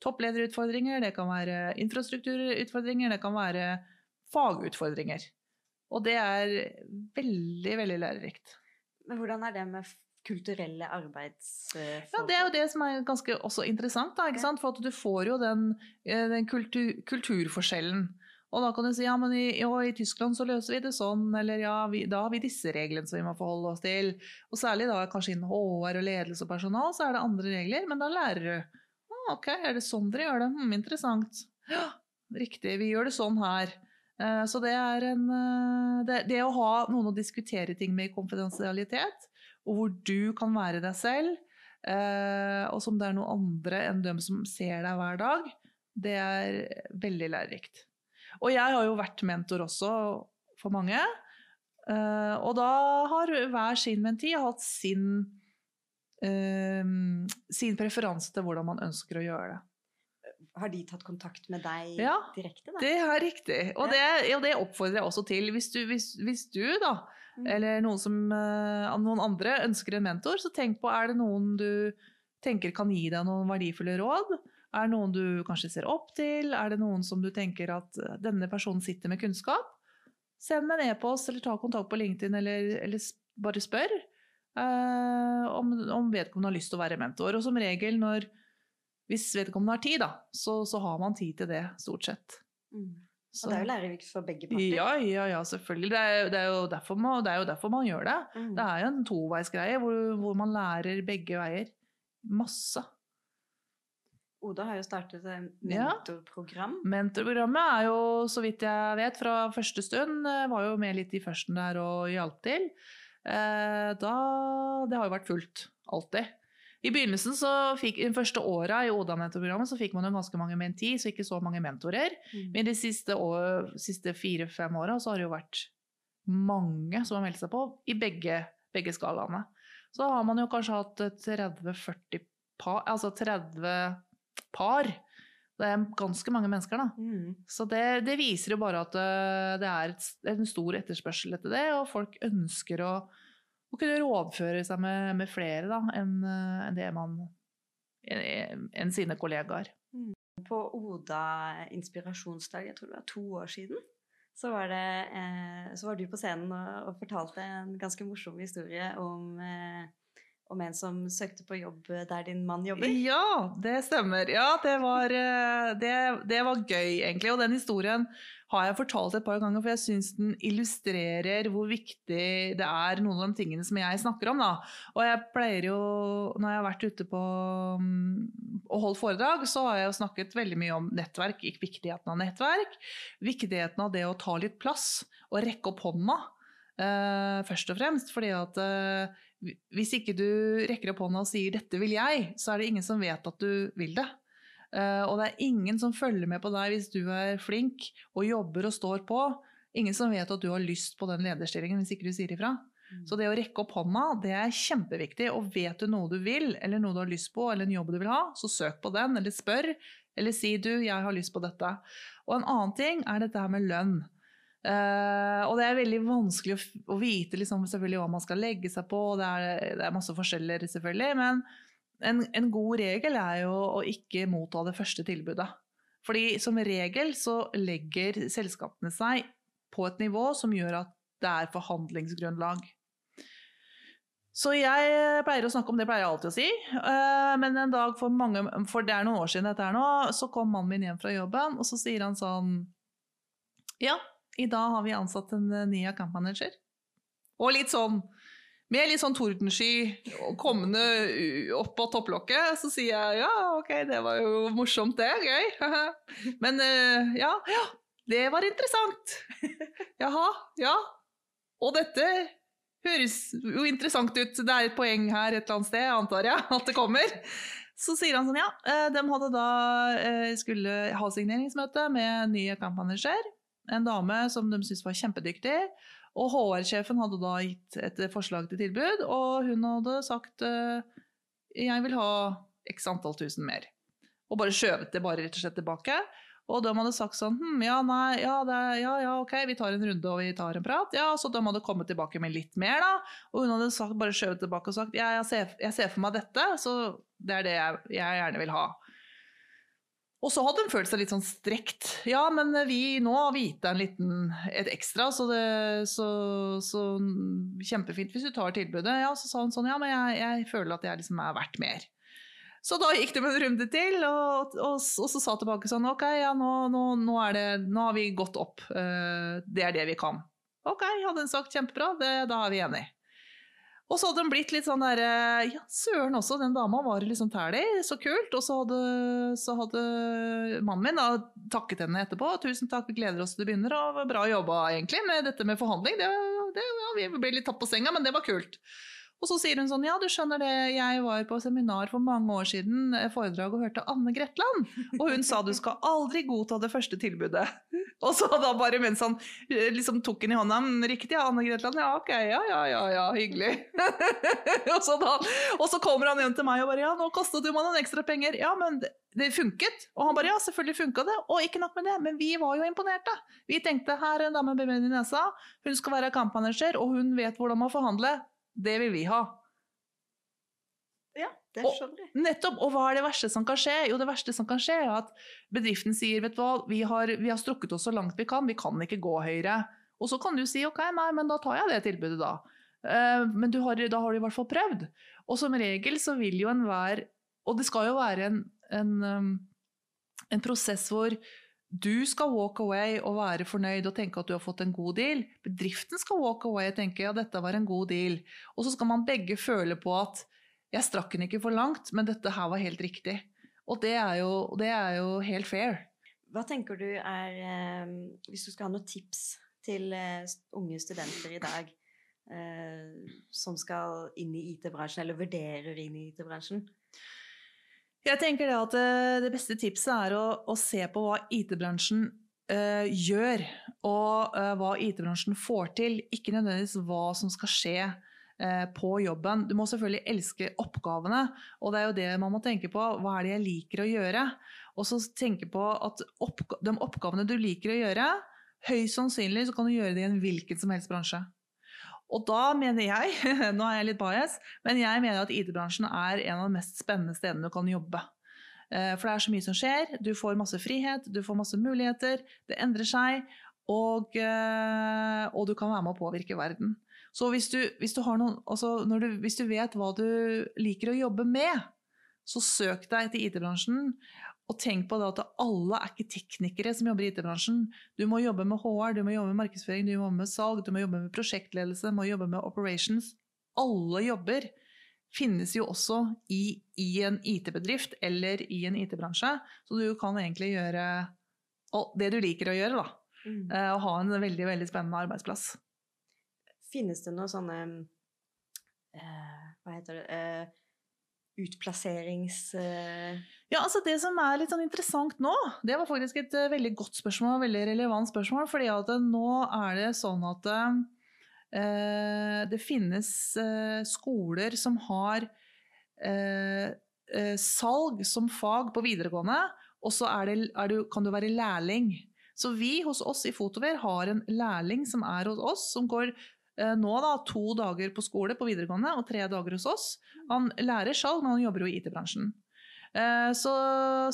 topplederutfordringer, det kan være infrastrukturutfordringer, det kan være fagutfordringer. Og det er veldig, veldig lærerikt. Men hvordan er det med kulturelle arbeidsforhold? Ja, Det er jo det som er ganske også interessant. Da? For du får jo den, eh, den kultur, kulturforskjellen. Og da kan du si ja, men i, jo, i Tyskland så løser vi det sånn, eller ja, vi, da har vi disse reglene som vi må forholde oss til. Og særlig da kanskje innen HR og ledelse og personal, så er det andre regler, men da lærer du. Ah, ok, er det sånn dere gjør det? Hm, interessant. Ja, riktig, vi gjør det sånn her. Eh, så det er en eh, det, det å ha noen å diskutere ting med i konfidensialitet, og hvor du kan være deg selv, eh, og som det er noen andre enn dem som ser deg hver dag, det er veldig lærerikt. Og jeg har jo vært mentor også for mange. eh, og da har hver sin menti hatt sin, eh, sin preferanse til hvordan man ønsker å gjøre det. Har de tatt kontakt med deg Ja, direkte, da? Det er riktig. Og det, og det oppfordrer jeg også til. Hvis du, hvis, hvis du da, Mm. eller noen, som, eh, noen andre ønsker en mentor, så tenk på er det noen du tenker kan gi deg noen verdifulle råd. Er det noen du kanskje ser opp til? Er det noen som du tenker at eh, denne personen sitter med kunnskap? Send en e-post eller ta kontakt på LinkedIn eller, eller bare spør eh, om, om vedkommende har lyst til å være mentor. Og som regel når hvis vedkommende har tid, da, så, så har man tid til det, stort sett. Mm. Og det er jo lærerikt for begge parter. ja, ja, ja, selvfølgelig. Det er, det, er man, det er jo derfor man gjør det. Mm. Det er jo en toveisgreie hvor, hvor man lærer begge veier. Masse. Oda har jo startet et Ja. Mentorprogrammet er jo, så vidt jeg vet, fra første stund, eh, var jo med litt i førsten der og hjalp til. Eh, da, det har jo vært fullt. Alltid. I begynnelsen, så fikk, i de første åra i Oda-mentorprogrammet, så fikk man jo ganske mange menti, så ikke så mange mentorer. Mm. Men de siste, år- siste fire-fem åra så har det jo vært mange som har meldt seg på, i begge, begge skalaene. Så har man jo kanskje hatt eh, 30-40 par, altså 30 par. Det er ganske mange mennesker, da. Mm. Så det, det viser jo bare at eh, det er et, en stor etterspørsel etter det, og folk ønsker å, å kunne rådføre seg med, med flere da, enn en det man enn sine kollegaer. På Oda inspirasjonsdag, jeg tror det var to år siden, så var, det, eh, så var du på scenen og, og fortalte en ganske morsom historie om, eh, om en som søkte på jobb der din mann jobber. Ja, det stemmer. Ja, det var, eh, det, det var gøy, egentlig. Og den historien har jeg fortalt et par ganger, for jeg syns den illustrerer hvor viktig det er, noen av de tingene som jeg snakker om. Da. Og jeg pleier jo, når jeg har vært ute på mm, og holdt foredrag, så har jeg jo snakket veldig mye om nettverk, ikke viktigheten av nettverk. Viktigheten av det å ta litt plass og rekke opp hånda. Uh, først og fremst fordi at eh, hvis ikke du rekker opp hånda og sier 'dette vil jeg', så er det ingen som vet at du vil det. Eh, og det er ingen som følger med på deg hvis du er flink og jobber og står på. Ingen som vet at du har lyst på den lederstillingen hvis ikke du sier ifra. Så det å rekke opp hånda, det er kjempeviktig. Og vet du noe du vil, eller noe du har lyst på, eller en jobb du vil ha, så søk på den, eller spør. Eller si du, jeg har lyst på dette. Og en annen ting er dette her med lønn. Eh, og det er veldig vanskelig å, å vite liksom, hva man skal legge seg på. Det er, det er masse forskjeller, selvfølgelig. Men en, en god regel er jo å ikke motta det første tilbudet. Fordi som regel så legger selskapene seg på et nivå som gjør at det er forhandlingsgrunnlag. Så jeg pleier å snakke om det, pleier jeg alltid å si. Uh, Men en dag for mange, for det er noen år siden dette her nå, så kom mannen min hjem fra jobben, og så sier han sånn Ja, i dag har vi ansatt en eh, ny accountmanager. Og litt sånn med litt sånn tordensky kommende opp på topplokket, så sier jeg ja, ok, det var jo morsomt det, gøy. Men eh, ja, ja, det var interessant. Jaha, ja. Og dette høres jo interessant ut. Det er et poeng her et eller annet sted, antar jeg, at det kommer. Så sier han sånn, ja, eh, de hadde da skulle ha signeringsmøte med ny account manager. En dame som de syntes var kjempedyktig. Og HR-sjefen hadde da gitt et forslag til tilbud, og hun hadde sagt eh, jeg vil ha x antall tusen mer. Og bare skjøvet det bare rett og slett tilbake. Og de hadde sagt sånn hm, ja, nei, ja, det, ja, ja, ok, vi tar en runde og vi tar en prat. Ja, Så de hadde kommet tilbake med litt mer, da. Og hun hadde sagt, bare skjøvet tilbake og sagt ja, jeg ser, jeg ser for meg dette, så det er det jeg, jeg gjerne vil ha. Og så hadde hun følt seg litt sånn strekt. Ja, men vi nå har vi gitt deg en liten, et ekstra, så, det, så, så kjempefint hvis du tar tilbudet. Ja, så sa hun sånn, ja, men jeg, jeg føler at jeg liksom er verdt mer. Så da gikk med en runde til, og, og, og så sa tilbake sånn Ok, ja, nå, nå, nå, det, nå har vi gått opp. Eh, det er det vi kan. Ok, hadde hun sagt kjempebra, det, da er vi enige. Og så hadde hun blitt litt sånn derre Ja, søren også, den dama var liksom tælig, så kult. Og så hadde, så hadde mannen min da takket henne etterpå. Tusen takk, vi gleder oss til det begynner, og bra jobba egentlig med dette med forhandling. Det, det, ja, vi ble litt tatt på senga, men det var kult. Og så sier hun sånn Ja, du skjønner det, jeg var på seminar for mange år siden, foredrag og hørte Anne Gretland. Og hun sa du skal aldri godta det første tilbudet. Og så da bare mens han liksom tok henne i hånda Riktig, ja, Anne Gretland? Ja, ok, ja, ja, ja, ja hyggelig. og, så da, og så kommer han hjem til meg og bare Ja, nå kostet jo meg noen ekstra penger. Ja, men det funket. Og han bare ja, selvfølgelig funka det. Og ikke nok med det, men vi var jo imponerte. Vi tenkte her er en dame med bein i nesa, hun skal være kampmanager, og hun vet hvordan man forhandler. Det vil vi ha. Ja, det skjønner jeg. Nettopp. Og hva er det verste som kan skje? Jo, det verste som kan skje, er at bedriften sier vet du hva, vi har, vi har strukket oss så langt vi kan, vi kan ikke gå høyere. Og så kan du si ok, nei, men da tar jeg det tilbudet, da. Uh, men du har, da har du i hvert fall prøvd. Og som regel så vil jo enhver Og det skal jo være en, en, um, en prosess hvor du skal walk away og være fornøyd og tenke at du har fått en god deal. Bedriften skal walk away og tenke ja, dette var en god deal. Og så skal man begge føle på at jeg strakk den ikke for langt, men dette her var helt riktig. Og det er jo, det er jo helt fair. Hva tenker du er eh, Hvis du skal ha noen tips til eh, unge studenter i dag eh, som skal inn i IT-bransjen, eller vurderer inn i IT-bransjen? Jeg tenker det at eh, det beste tipset er å, å se på hva IT-bransjen uh, gjør, og uh, hva IT-bransjen får til. Ikke nødvendigvis hva som skal skje på jobben. Du må selvfølgelig elske oppgavene, og det er jo det man må tenke på. Hva er det jeg liker å gjøre? Og så tenke på at oppga de oppgavene du liker å gjøre, høyst sannsynlig så kan du gjøre det i en hvilken som helst bransje. Og da mener jeg, nå er jeg litt bias, men jeg mener at IT-bransjen er en av de mest spennende stedene du kan jobbe. Eh, For det er så mye som skjer. Du får masse frihet, du får masse muligheter, det endrer seg, og, eh, og du kan være med å påvirke verden. Så hvis du, hvis du, noen, altså du, hvis du vet hva du liker å jobbe med, så søk deg til IT-bransjen. Og tenk på det at alle er ikke teknikere som jobber i IT-bransjen. Du må jobbe med HR, du må jobbe med markedsføring, du må jobbe med salg, du må jobbe med prosjektledelse, du må jobbe med operations. Alle jobber finnes jo også i, i en IT-bedrift eller i en IT-bransje. Så du kan egentlig gjøre det du liker å gjøre, da. Mm. Og ha en veldig, veldig spennende arbeidsplass. Finnes det noen sånne eh, Hva heter det eh, Utplasserings... Uh... Ja, altså Det som er litt sånn interessant nå, det var faktisk et uh, veldig godt spørsmål, veldig relevant spørsmål, fordi at uh, nå er det sånn at det finnes skoler som har salg som fag på videregående, og så er det, er du, kan du være lærling. Så vi hos oss i Fotover har en lærling som er hos oss, som går nå da to dager på skole på videregående og tre dager hos oss. Han lærer salg, men han jobber jo i IT-bransjen. Eh, Så,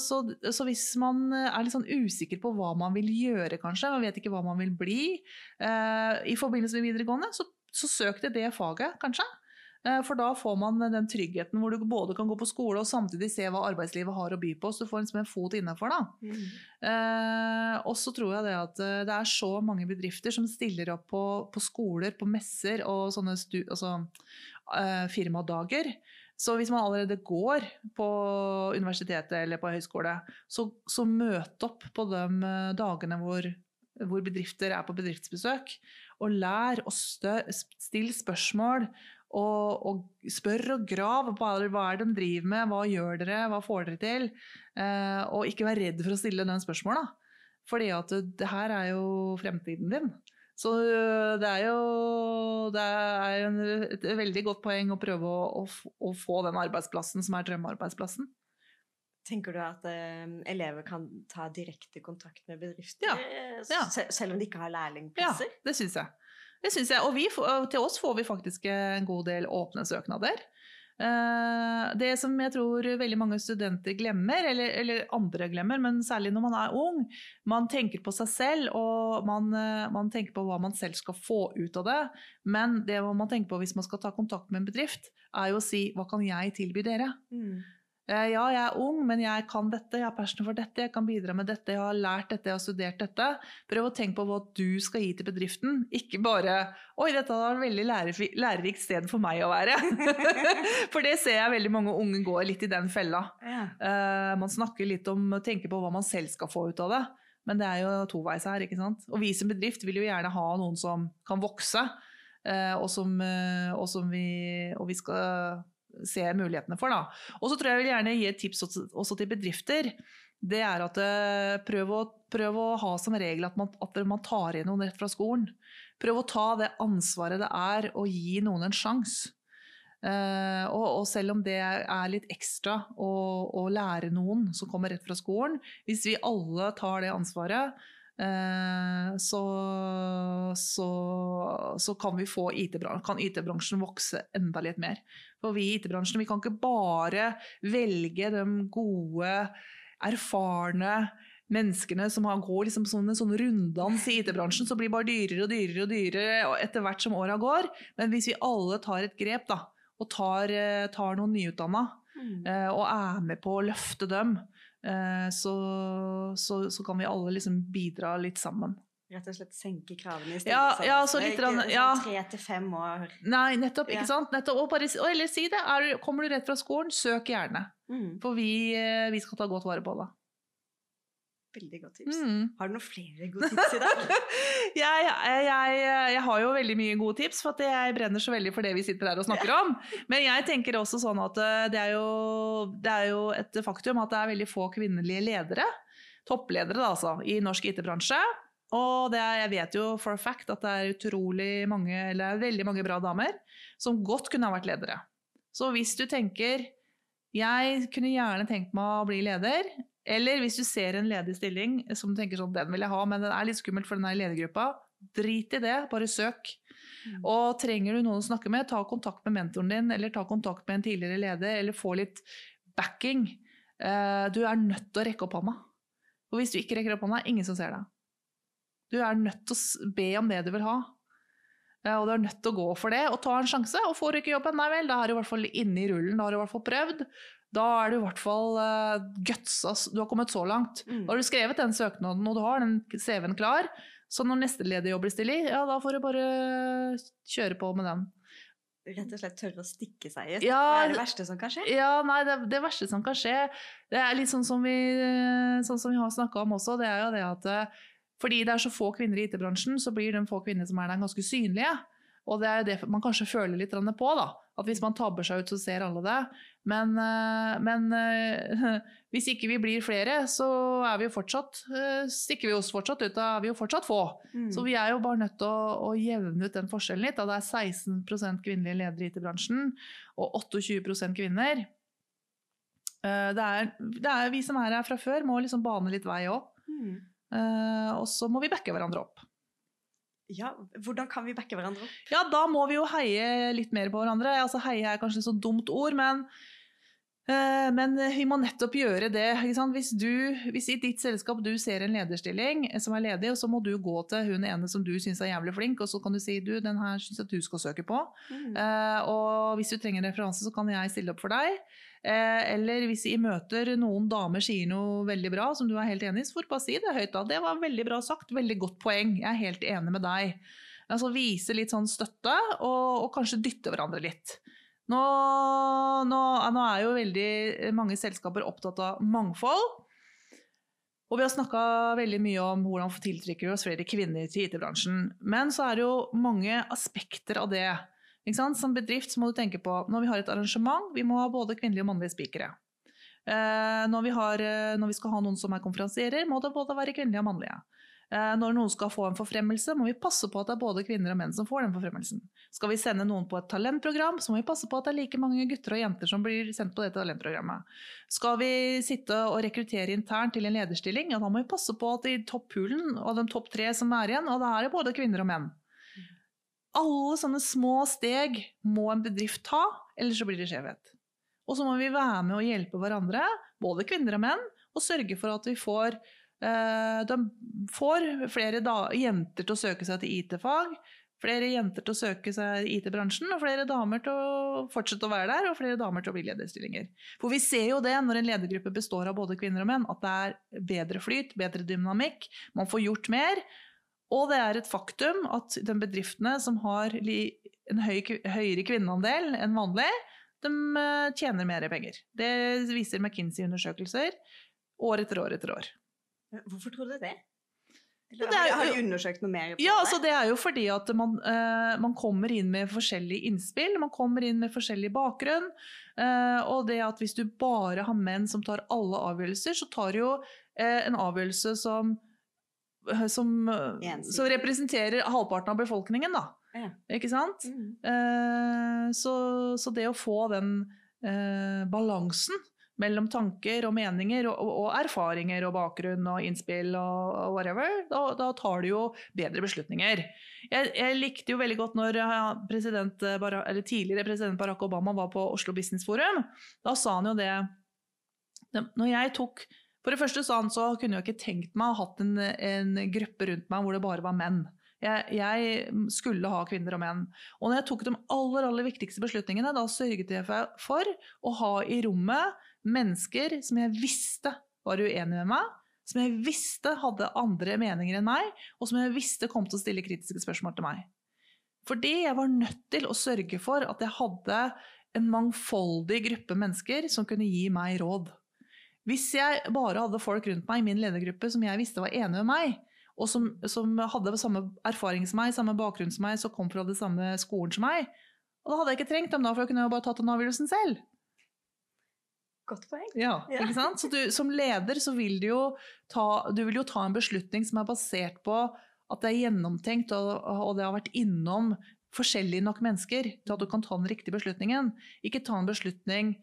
så, så hvis man er litt sånn usikker på hva man vil gjøre, kanskje, man vet ikke hva man vil bli eh, i forbindelse med videregående, så, så søk til det faget, kanskje. Eh, For da får man den tryggheten hvor du både kan gå på skole og samtidig se hva arbeidslivet har å by på, så du får liksom en fot innafor. da. Eh, og så tror jeg det at eh, det er så mange bedrifter som stiller opp på, på skoler, på messer og sånne stu, altså, eh, firmadager. Så hvis man allerede går på universitetet eller på høyskole, så, så møt opp på de eh, dagene hvor, hvor bedrifter er på bedriftsbesøk. Og lær og stille still spørsmål. Og, og spør og grav. Er hva er det de driver med? Hva gjør dere? Hva får dere til? Eh, og ikke vær redd for å stille den spørsmåla. Fordi at det, det her er jo fremtiden din. Så øh, det er jo det er en- et veldig godt poeng å prøve å, å, å få den arbeidsplassen som er drømmearbeidsplassen. Tenker du at eh, elever kan ta direkte kontakt med bedrifter, Ja. eh, Ja. se- selv om de ikke har lærlingplasser? Ja, det syns jeg. Det synes jeg. Og vi, til oss får vi faktisk en god del åpne søknader. Eh, Det som jeg tror veldig mange studenter glemmer, eller, eller andre glemmer, men særlig når man er ung, man tenker på seg selv og man, eh, man tenker på hva man selv skal få ut av det. Men det man tenker på hvis man skal ta kontakt med en bedrift, er jo å si hva kan jeg tilby dere? Mm. Eh, Ja, jeg er ung, men jeg kan dette, jeg har passion for dette, jeg kan bidra med dette, jeg har lært dette, jeg har studert dette. Prøv å tenke på hva du skal gi til bedriften, ikke bare 'oi, dette var et veldig lærerikt sted for meg å være'. for det ser jeg veldig mange unge går litt i den fella. Ja. Uh, man snakker litt om å tenke på hva man selv skal få ut av det. Men det er jo toveis her. ikke sant? Og vi som bedrift vil jo gjerne ha noen som kan vokse, uh, og, som, uh, og som vi, og vi skal se mulighetene for. Og så tror jeg jeg vil gjerne gi et tips også, til bedrifter. Det er at eh, prøv å, prøv å ha som regel at man, at man tar inn noen rett fra skolen. Prøv å ta det ansvaret det er å gi noen en sjanse. Uh, og, og selv om det er litt ekstra å, å lære noen som kommer rett fra skolen, hvis vi alle tar det ansvaret, uh, så, så, så kan IT-bransjen, IT-bransjen vokse enda litt mer. For vi i IT-bransjen vi kan ikke bare velge de gode, erfarne menneskene som har, går liksom sånn en sånn runddans i IT-bransjen, som blir bare dyrere og dyrere og dyrere etter hvert som åra går. Men hvis vi alle tar et grep da, og tar, eh, tar noen nyutdanna Mm. eh, og er med på å løfte dem, eh, så, så, så kan vi alle liksom bidra litt sammen. Rett og slett senke kravene i stedet. ja, så litt Ikke grann- sånn ja. Tre til fem år. Nei, nettopp. Ja. sant? Nettopp, og bare, eller si det. Er, kommer du rett fra skolen, søk gjerne. Mm. For vi, eh, vi skal ta godt vare på det. Veldig godt tips. Mm. Har du noen flere gode tips i dag? Jeg, jeg, jeg, jeg har jo veldig mye gode tips, for jeg brenner så veldig for det vi sitter her og snakker om. Men jeg tenker også sånn at eh, det er, jo, det er jo et faktum at det er veldig få kvinnelige ledere, toppledere da, altså, i norsk IT-bransje. Og det er, jeg vet jo for a fact at det er utrolig mange, eller veldig mange bra damer som godt kunne ha vært ledere. Så hvis du tenker jeg kunne gjerne tenkt meg å bli leder, eller hvis du ser en ledig stilling som du tenker sånn, den vil jeg ha, men den er litt skummelt for den er i ledergruppa, drit i det, bare søk. Mm. Og trenger du noen å snakke med, ta kontakt med mentoren din, eller ta kontakt med en tidligere leder, eller få litt backing. Eh, Du er nødt til å rekke opp hånda. Og hvis du ikke rekker opp hånda, ingen som ser deg. Du er nødt til å be om det du vil ha. Eh, Og du er nødt til å gå for det og ta en sjanse. Og får du ikke jobben, nei vel, da er du i hvert fall inne i rullen, da har du i hvert fall prøvd. Da er du i hvert fall uh, gutsa, du har kommet så langt. Mm. Da har du skrevet den søknaden, og du har den CV-en klar. Så når neste ledig jobb blir stilig, ja, da får du bare kjøre på med den. Rett og slett tørre å stikke seg ut. Ja, det er det verste som kan skje. Ja, nei, det, det verste som kan skje, det er litt sånn som vi, sånn som vi har snakka om også, det er jo det at eh, fordi det er så få kvinner i IT-bransjen, så blir de få kvinner som er der, ganske synlige. Og det er jo det man kanskje føler litt på, da. At hvis man tabber seg ut, så ser alle det. Men, eh, men eh, hvis ikke vi blir flere, så er vi jo fortsatt eh, stikker vi oss fortsatt ut. Er vi jo fortsatt få. Mm. Så vi er jo bare nødt til å, å jevne ut den forskjellen litt. Da det er 16% kvinnelige ledere i IT-bransjen og 28 kvinner. Det er, det er vi som er her fra før, må liksom bane litt vei òg. Mm. Og så må vi backe hverandre opp. Ja, hvordan kan vi backe hverandre opp? Ja, da må vi jo heie litt mer på hverandre. Altså Heie er kanskje et så dumt ord, men uh, men vi må nettopp gjøre det. Hvis, du, hvis i ditt selskap du ser en lederstilling som er ledig, og så må du gå til hun ene som du syns er jævlig flink, og så kan du si du, den her syns jeg du skal søke på. Mm. Uh, og hvis du trenger referanse, så kan jeg stille opp for deg. Eh, eller hvis i møter noen damer sier noe veldig bra som du er helt enig i, så får du bare si det høyt. da. Det var veldig bra sagt, veldig godt poeng. Jeg er helt enig med deg. Altså Vise litt sånn støtte, og, og kanskje dytte hverandre litt. Nå, nå, nå er jo veldig mange selskaper opptatt av mangfold. Og vi har snakka veldig mye om hvordan vi tiltrekker oss flere kvinner til IT-bransjen. Men så er det jo mange aspekter av det. Som bedrift må du tenke på når vi har et arrangement, vi må ha både kvinnelige og mannlige spikere. Eh, når, vi har, eh, når vi skal ha noen som er konferansierer, må det både være kvinnelige og mannlige. Eh, når noen skal få en forfremmelse, må vi passe på at det er både kvinner og menn som får den forfremmelsen. Skal vi sende noen på et talentprogram, så må vi passe på at det er like mange gutter og jenter som blir sendt på det talentprogrammet. Skal vi sitte og rekruttere internt til en lederstilling, ja, da må vi passe på at i topphulen og de topp tre som er igjen, og da er det både kvinner og menn. Alle sånne små steg må en bedrift ta, ellers så blir det skjevhet. Og så må vi være med og hjelpe hverandre, både kvinner og menn, og sørge for at vi får, eh, får flere jenter til å søke seg til IT-fag, Flere jenter til å søke seg i IT-bransjen, og flere damer til å fortsette å være der, og flere damer til å bli lederstillinger. For vi ser jo det når en ledergruppe består av både kvinner og menn, at det er bedre flyt, bedre dynamikk, man får gjort mer. Og det er et faktum at de bedriftene som har en høy, høyere kvinneandel enn vanlig, de eh, tjener mer penger. Det viser McKinsey-undersøkelser år etter år etter år. Hvorfor tror du det? Eller, det er, har de undersøkt noe mer på ja, altså det? er jo fordi at man, uh, man, kommer inn med forskjellige innspill, man kommer inn med forskjellig bakgrunn. Uh, og det at hvis du bare har menn som tar alle avgjørelser, så tar jo uh, en avgjørelse som som, som, representerer halvparten av befolkningen, da. Ja. Ikke sant? Mm. Så, så, det å få den balansen mellom tanker og meninger og, og, erfaringer og bakgrunn og innspill og, og whatever, da, da, tar du jo bedre beslutninger. Jeg, jeg likte jo veldig godt når president, tidligere president Barack Obama var på Oslo Business Forum. Da sa han jo det Når jeg tok For det første han så kunne jeg ikke tenkt meg å ha hatt en, en gruppe rundt meg hvor det bare var menn. Jeg, jeg, skulle ha kvinner og menn. Og når jeg tok de aller, aller viktigste beslutningene, da sørget jeg for å ha i rommet mennesker som jeg visste var uenige med meg, som jeg visste hadde andre meninger enn meg, og som jeg visste kom til å stille kritiske spørsmål til meg. Fordi jeg var nødt til å sørge for at jeg hadde en mangfoldig gruppe mennesker som kunne gi meg råd. Hvis jeg bare hadde folk rundt meg i min ledergruppe som jeg visste var enige med meg, og som, som hadde samme erfaring som meg, samme bakgrunn som meg, som kom fra det samme skolen som meg, og da hadde jeg ikke trengt dem da, for da kunne jeg bare tatt den avgjørelsen selv. Godt poeng. Ja, ikke sant? Så du, som leder så vil du jo ta, du vil jo ta en beslutning som er basert på at det er gjennomtenkt og, og det har vært innom forskjellige nok mennesker til at du kan ta den riktige beslutningen. Ikke ta en beslutning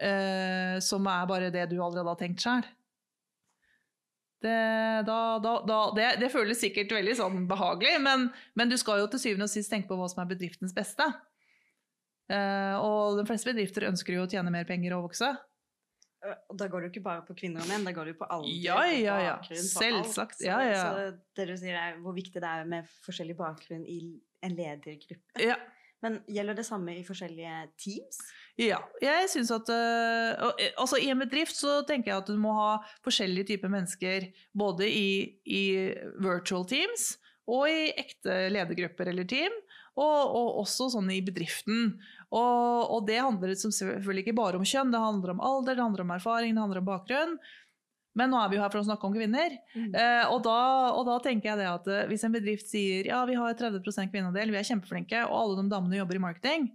eh, som er bare det du allerede har tenkt sjøl. Det, da, da, da, det, det, føles sikkert veldig sånn behagelig, men, men, du skal jo til syvende og sist tenke på hva som er bedriftens beste. Eh, og de fleste bedrifter ønsker jo å tjene mer penger og vokse. Og da går det jo ikke bare på kvinner og menn, da går det jo på alder ja, ja, ja. Selvsagt. Ja, ja. Så det du sier er hvor viktig det er med forskjellig bakgrunn i en ledergruppe. Ja. Men gjelder det samme i forskjellige teams? Ja, jeg synes at uh, altså I en bedrift så tenker jeg at du må ha forskjellige typer mennesker både i, i virtual teams og i ekte ledergrupper eller team, og, og også sånn i bedriften. Og, og, det handler selvfølgelig ikke bare om kjønn, det handler om alder, det handler om erfaring, det handler om bakgrunn. Men nå er vi jo her for å snakke om kvinner. Mm. Eh, og, da, og, da, tenker jeg det at eh, hvis en bedrift sier ja, vi har 30% kvinneandel, vi er kjempeflinke, og alle de damene jobber i marketing,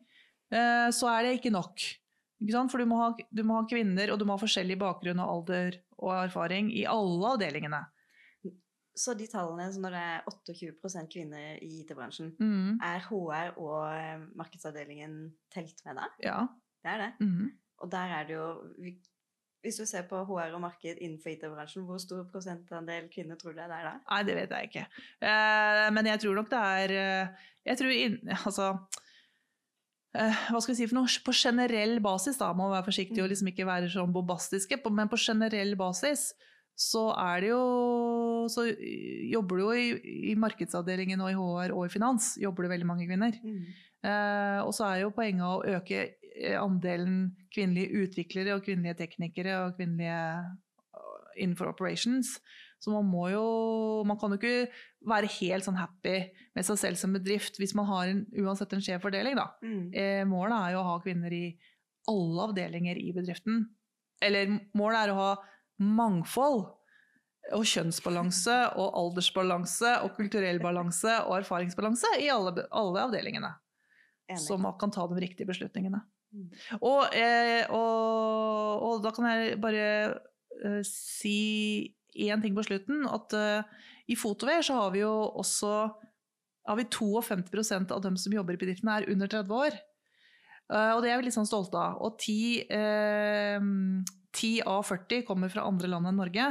eh, så er det ikke nok. Ikke For du må, ha, du må, ha, kvinner, og du må ha forskjellig bakgrunn og alder og erfaring i alle avdelingene. Så de tallene, når det er 28% kvinner i IT-bransjen, mm. er HR og eh, markedsavdelingen telt med da? Ja. Det er det. Mm. Og der er det jo Hvis du ser på HR og marked innenfor IT-bransjen, hvor stor prosentandel kvinner tror du det er der? Nei, det vet jeg ikke. Uh, men jeg tror nok det er uh, Jeg tror in, Altså uh, hva skal vi si for noe, På generell basis, da, må være forsiktig og mm. liksom ikke være sånn bombastiske, men på generell basis så er det jo Så jobber du jo i, i, markedsavdelingen og i HR og i finans jobber det veldig mange kvinner. Mm. Eh, og så er jo poenget å øke eh, andelen kvinnelige utviklere og kvinnelige teknikere og kvinnelige eh, innenfor operations. Så man må jo Man kan jo ikke være helt sånn happy med seg selv som bedrift hvis man har en, uansett en skjev fordeling, da. Mm. Eh, målet er jo å ha kvinner i alle avdelinger i bedriften. Eller målet er å ha mangfold og kjønnsbalanse og aldersbalanse og kulturell balanse og erfaringsbalanse i alle, alle avdelingene. Så man kan ta de riktige beslutningene. Mm. Og, eh, og, og, da kan jeg bare eh, si én ting på slutten. At eh, i Fotover så har vi jo også har vi 52% av dem som jobber i bedriftene, er under 30 år. Uh, og det er vi litt sånn stolte av. Og 10, uh, 10 av 40 kommer fra andre land enn Norge.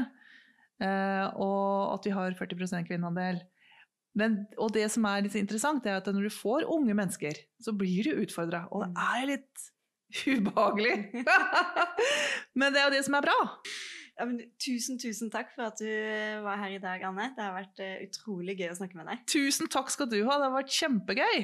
Uh, og at vi har 40% kvinneandel. Men, og det som er litt interessant, er at når du får unge mennesker, så blir du utfordra. Og det mm. er litt ubehagelig. Men det er jo det som er bra. Ja, men, tusen, tusen takk for at du var her i dag, Anne. Det har vært eh, utrolig gøy å snakke med deg. Tusen takk skal du ha, det har vært kjempegøy!